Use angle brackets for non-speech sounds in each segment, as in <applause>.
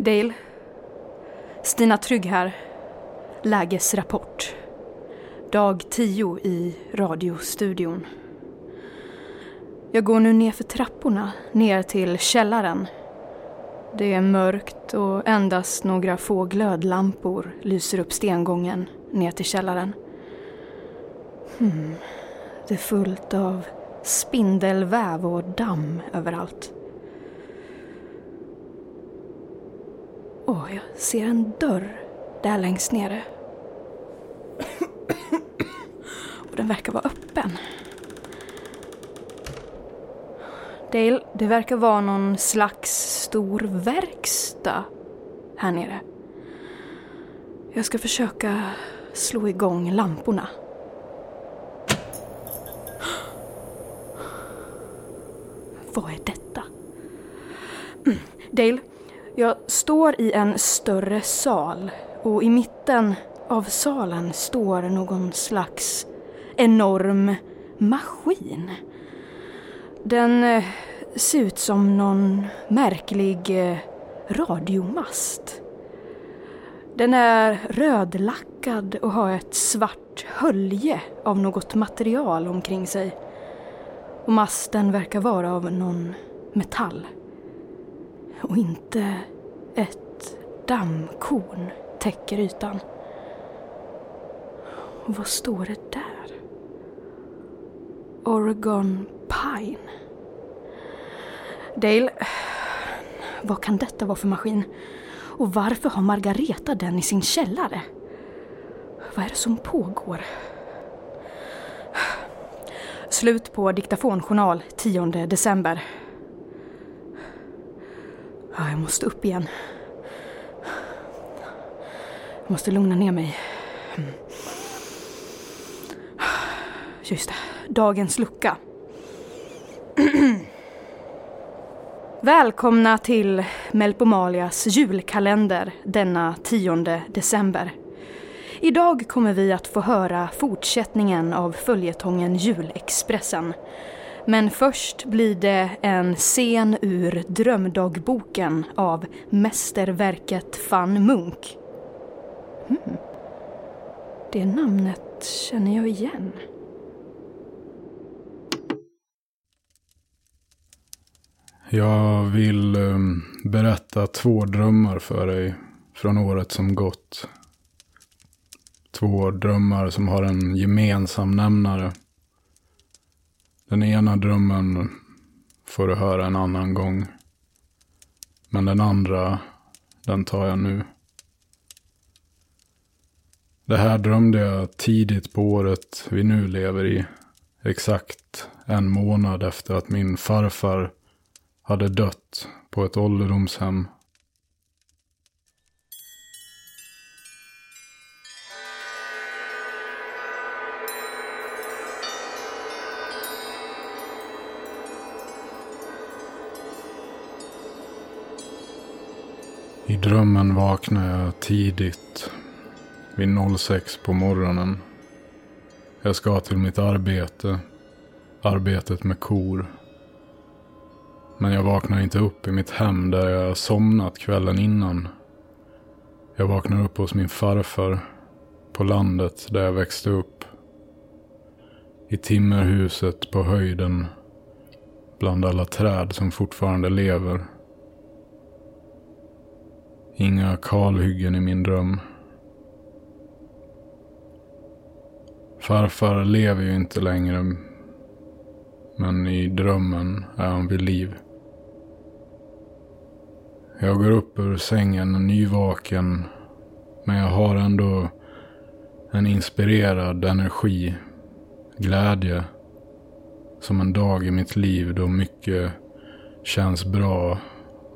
Dale. Stina Trygg här. Lägesrapport. Dag 10 i radiostudion. Jag går nu ner för trapporna, ner till källaren. Det är mörkt och endast några få glödlampor lyser upp stengången ner till källaren. Hmm. Det är fullt av spindelväv och damm överallt. Åh, jag ser en dörr där längst nere. Och den verkar vara öppen. Dale, det verkar vara någon slags stor verkstad här nere. Jag ska försöka slå igång lamporna. Vad är detta? Mm, Dale, jag står i en större sal och i mitten av salen står någon slags enorm maskin. Den eh, ser ut som någon märklig eh, radiomast. Den är rödlackad och har ett svart hölje av något material omkring sig. Och masten verkar vara av någon metall. Och inte ett dammkorn täcker ytan. Och vad står det där? Oregon Pine. Dale, vad kan detta vara för maskin? Och varför har Margareta den i sin källare? Vad är det som pågår? Slut på diktafonjournal 10 december. Ja, jag måste upp igen. Jag måste lugna ner mig. Just det, dagens lucka. Välkomna till Melpomalias julkalender denna 10 december. Idag kommer vi att få höra fortsättningen av följetongen Julexpressen. Men först blir det en scen ur Drömdagboken av mästerverket van Munk. Hmm. Det namnet känner jag igen. Jag vill ehm, berätta två drömmar för dig från året som gått. Två drömmar som har en gemensam nämnare. Den ena drömmen får du höra en annan gång. Men den andra, den tar jag nu. Det här drömde jag tidigt på året vi nu lever i. Exakt en månad efter att min farfar hade dött på ett ålderdomshem. I drömmen vaknar jag tidigt. Vid 06 på morgonen. Jag ska till mitt arbete. Arbetet med kor. Men jag vaknar inte upp i mitt hem där jag somnat kvällen innan. Jag vaknar upp hos min farfar. På landet där jag växte upp. I timmerhuset på höjden. Bland alla träd som fortfarande lever. Inga kalhyggen i min dröm. Farfar lever ju inte längre. Men i drömmen är han vid liv. Jag går upp ur sängen nyvaken. Men jag har ändå en inspirerad energi. Glädje. Som en dag i mitt liv då mycket känns bra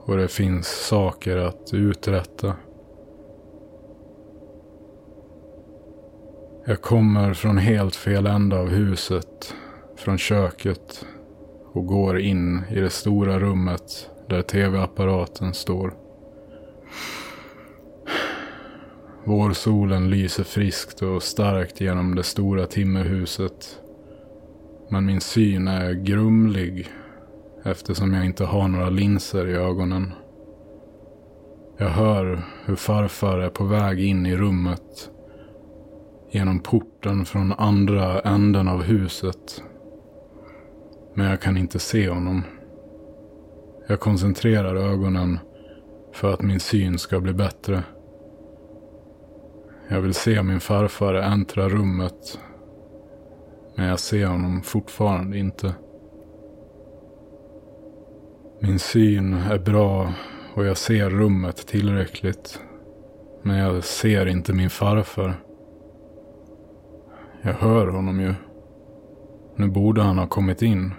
och det finns saker att uträtta. Jag kommer från helt fel ända av huset, från köket och går in i det stora rummet där tv-apparaten står. Vårsolen lyser friskt och starkt genom det stora timmerhuset. Men min syn är grumlig eftersom jag inte har några linser i ögonen. Jag hör hur farfar är på väg in i rummet genom porten från andra änden av huset. Men jag kan inte se honom. Jag koncentrerar ögonen för att min syn ska bli bättre. Jag vill se min farfar äntra rummet. Men jag ser honom fortfarande inte. Min syn är bra och jag ser rummet tillräckligt. Men jag ser inte min farfar. Jag hör honom ju. Nu borde han ha kommit in.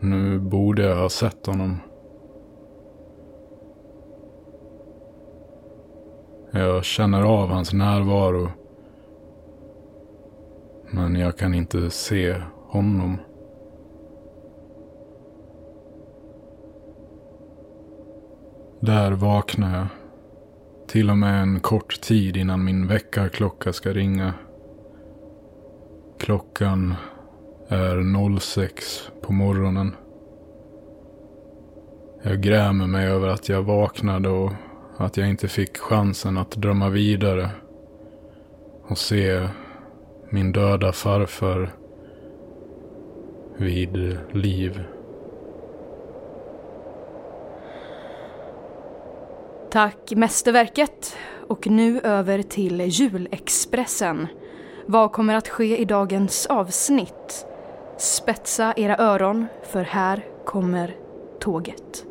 Nu borde jag ha sett honom. Jag känner av hans närvaro. Men jag kan inte se honom. Där vaknar jag. Till och med en kort tid innan min väckarklocka ska ringa. Klockan är 06 på morgonen. Jag grämer mig över att jag vaknade och att jag inte fick chansen att drömma vidare och se min döda farfar vid liv. Tack mästerverket. Och nu över till julexpressen. Vad kommer att ske i dagens avsnitt? Spetsa era öron, för här kommer tåget.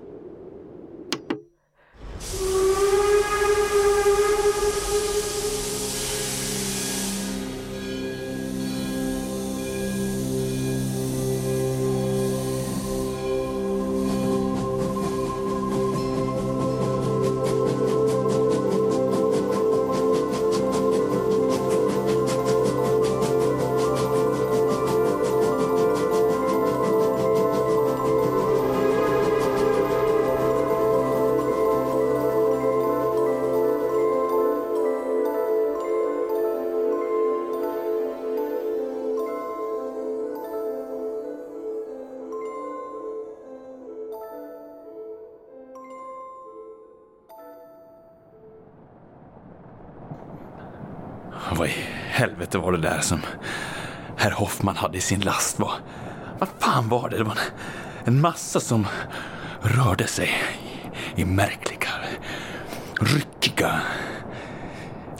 Vad i helvete var det där som herr Hoffman hade i sin last? Vad, vad fan var det? Det var en, en massa som rörde sig i, i märkliga, ryckiga,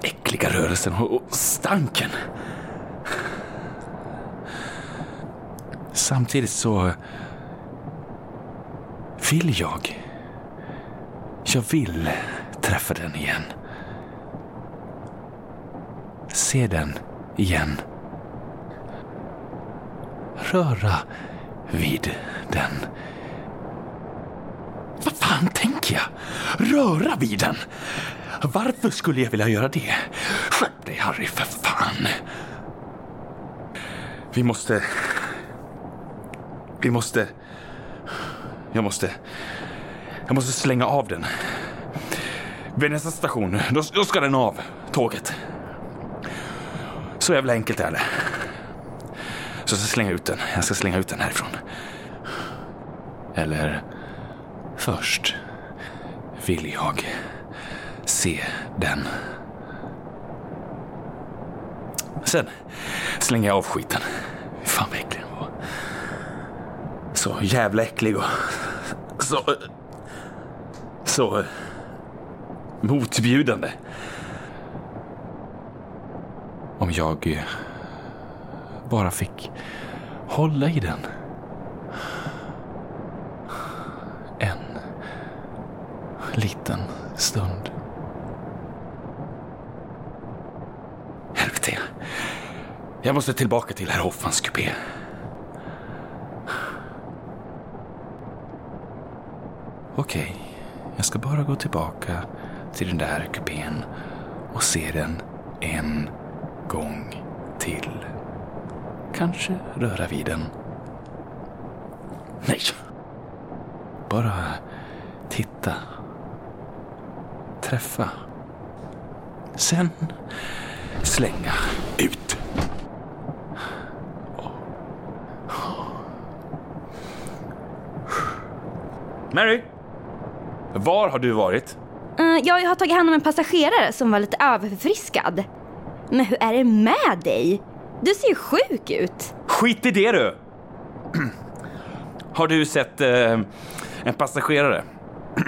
äckliga rörelser och, och stanken. Samtidigt så vill jag. Jag vill träffa den igen se den igen. Röra vid den. Vad fan tänker jag? Röra vid den? Varför skulle jag vilja göra det? Skärp dig Harry, för fan! Vi måste... Vi måste... Jag måste... Jag måste slänga av den. Vid nästa station, då, då ska den av, tåget. Så jävla enkelt är det. Så jag ska slänga ut den. Jag ska slänga ut den härifrån. Eller först vill jag se den. Sen slänger jag av skiten. Fan vad äcklig den var. Så jävla äcklig och så... Så motbjudande. Om jag eh, bara fick hålla i den. En liten stund. Helvete. Jag måste tillbaka till herr Hoffmans kupé. Okej, jag ska bara gå tillbaka till den där kupén och se den en gång till. Kanske röra vid den. Nej! Bara titta. Träffa. Sen slänga ut. Mary! Var har du varit? Uh, ja, jag har tagit hand om en passagerare som var lite överförfriskad. Men hur är det med dig? Du ser ju sjuk ut. Skit i det du! <clears throat> Har du sett eh, en passagerare?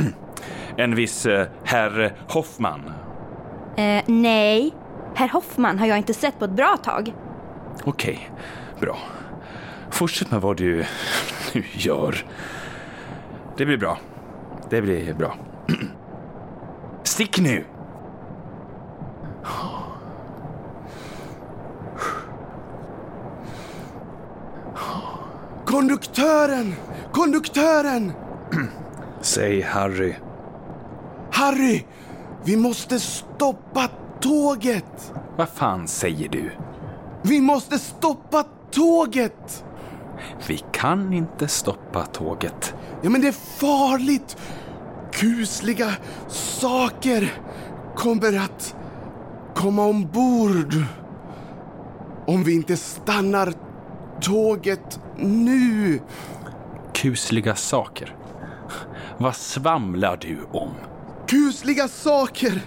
<clears throat> en viss eh, herr Hoffman? Eh, nej, herr Hoffman har jag inte sett på ett bra tag. Okej, bra. Fortsätt med vad du <clears throat> nu gör. Det blir bra. Det blir bra. Stick nu! Konduktören! Konduktören! <clears throat> Säg Harry. Harry! Vi måste stoppa tåget! Vad fan säger du? Vi måste stoppa tåget! Vi kan inte stoppa tåget. Ja, men det är farligt. Kusliga saker kommer att komma ombord. Om vi inte stannar tåget nu. Kusliga saker. Vad svamlar du om? Kusliga saker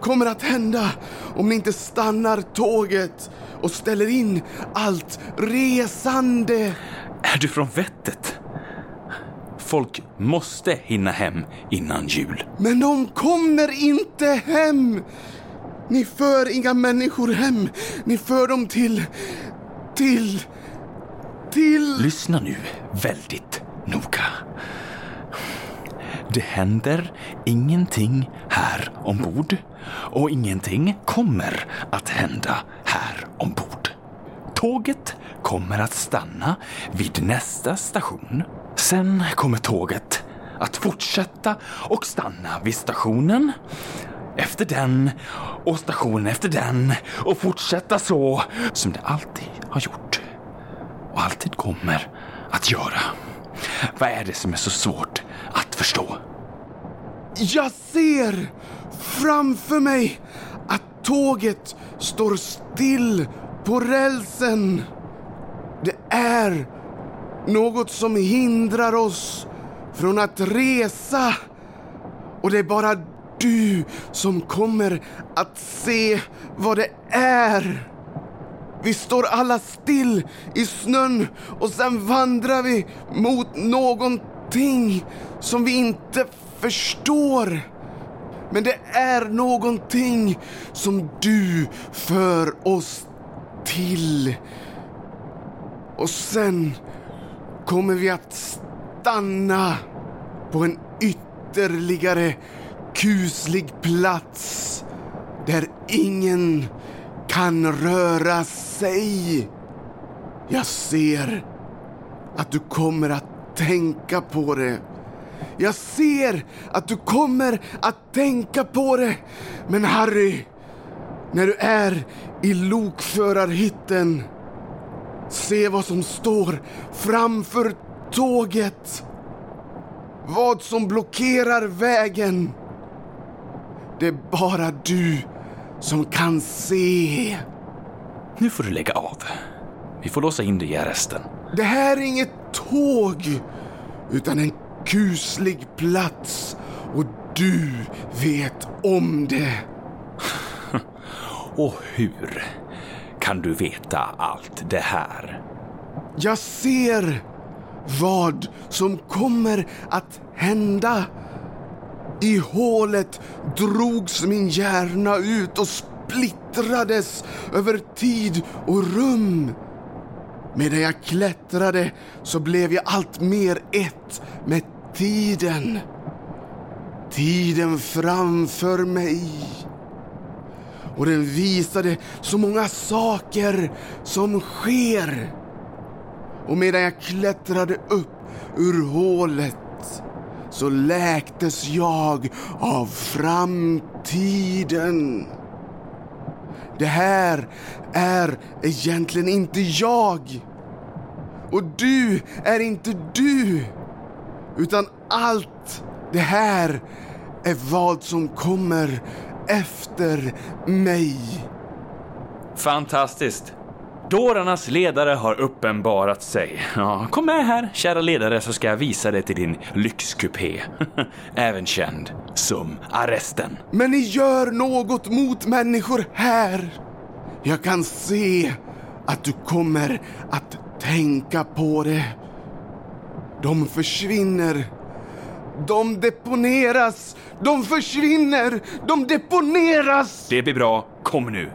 kommer att hända om ni inte stannar tåget och ställer in allt resande. Är du från vettet? Folk måste hinna hem innan jul. Men de kommer inte hem! Ni för inga människor hem. Ni för dem till... till till... Lyssna nu väldigt noga. Det händer ingenting här ombord och ingenting kommer att hända här ombord. Tåget kommer att stanna vid nästa station. Sen kommer tåget att fortsätta och stanna vid stationen efter den och stationen efter den och fortsätta så som det alltid har gjort och alltid kommer att göra. Vad är det som är så svårt att förstå? Jag ser framför mig att tåget står still på rälsen. Det är något som hindrar oss från att resa. Och det är bara du som kommer att se vad det är. Vi står alla still i snön och sen vandrar vi mot någonting som vi inte förstår. Men det är någonting som du för oss till. Och sen kommer vi att stanna på en ytterligare kuslig plats där ingen kan röra sig. Jag ser att du kommer att tänka på det. Jag ser att du kommer att tänka på det. Men Harry, när du är i lokförarhytten, se vad som står framför tåget. Vad som blockerar vägen. Det är bara du som kan se. Nu får du lägga av. Vi får låsa in dig i arresten. Det här är inget tåg, utan en kuslig plats. Och du vet om det. <laughs> Och hur kan du veta allt det här? Jag ser vad som kommer att hända. I hålet drogs min hjärna ut och splittrades över tid och rum. Medan jag klättrade så blev jag allt mer ett med tiden. Tiden framför mig. Och den visade så många saker som sker. Och medan jag klättrade upp ur hålet så läktes jag av framtiden. Det här är egentligen inte jag. Och du är inte du. Utan allt det här är vad som kommer efter mig. Fantastiskt. Dårarnas ledare har uppenbarat sig. Ja, kom med här, kära ledare, så ska jag visa dig till din lyxkupé. <laughs> Även känd som arresten. Men ni gör något mot människor här. Jag kan se att du kommer att tänka på det. De försvinner. De deponeras. De försvinner. De deponeras. Det blir bra. Kom nu.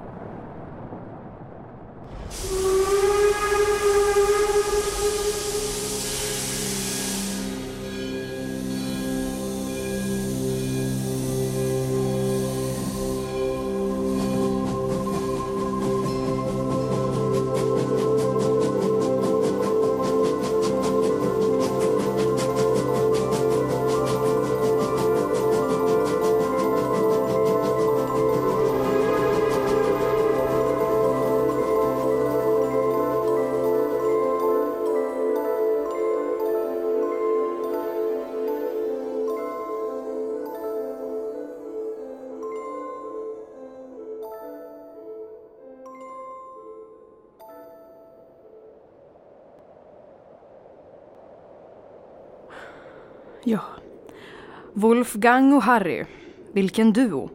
Wolfgang och Harry, vilken duo.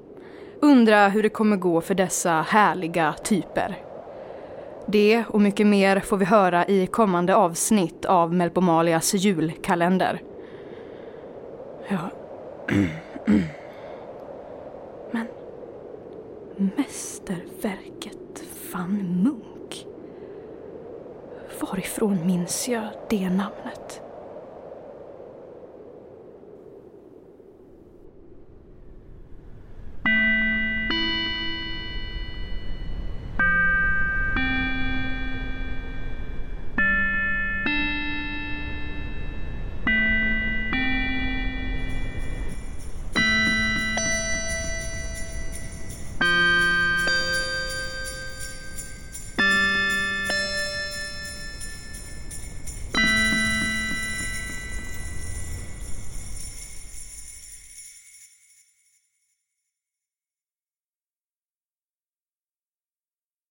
Undrar hur det kommer gå för dessa härliga typer. Det och mycket mer får vi höra i kommande avsnitt av Melpomalias julkalender. Ja. <clears throat> Men mästerverket van Munk. Varifrån minns jag det namnet?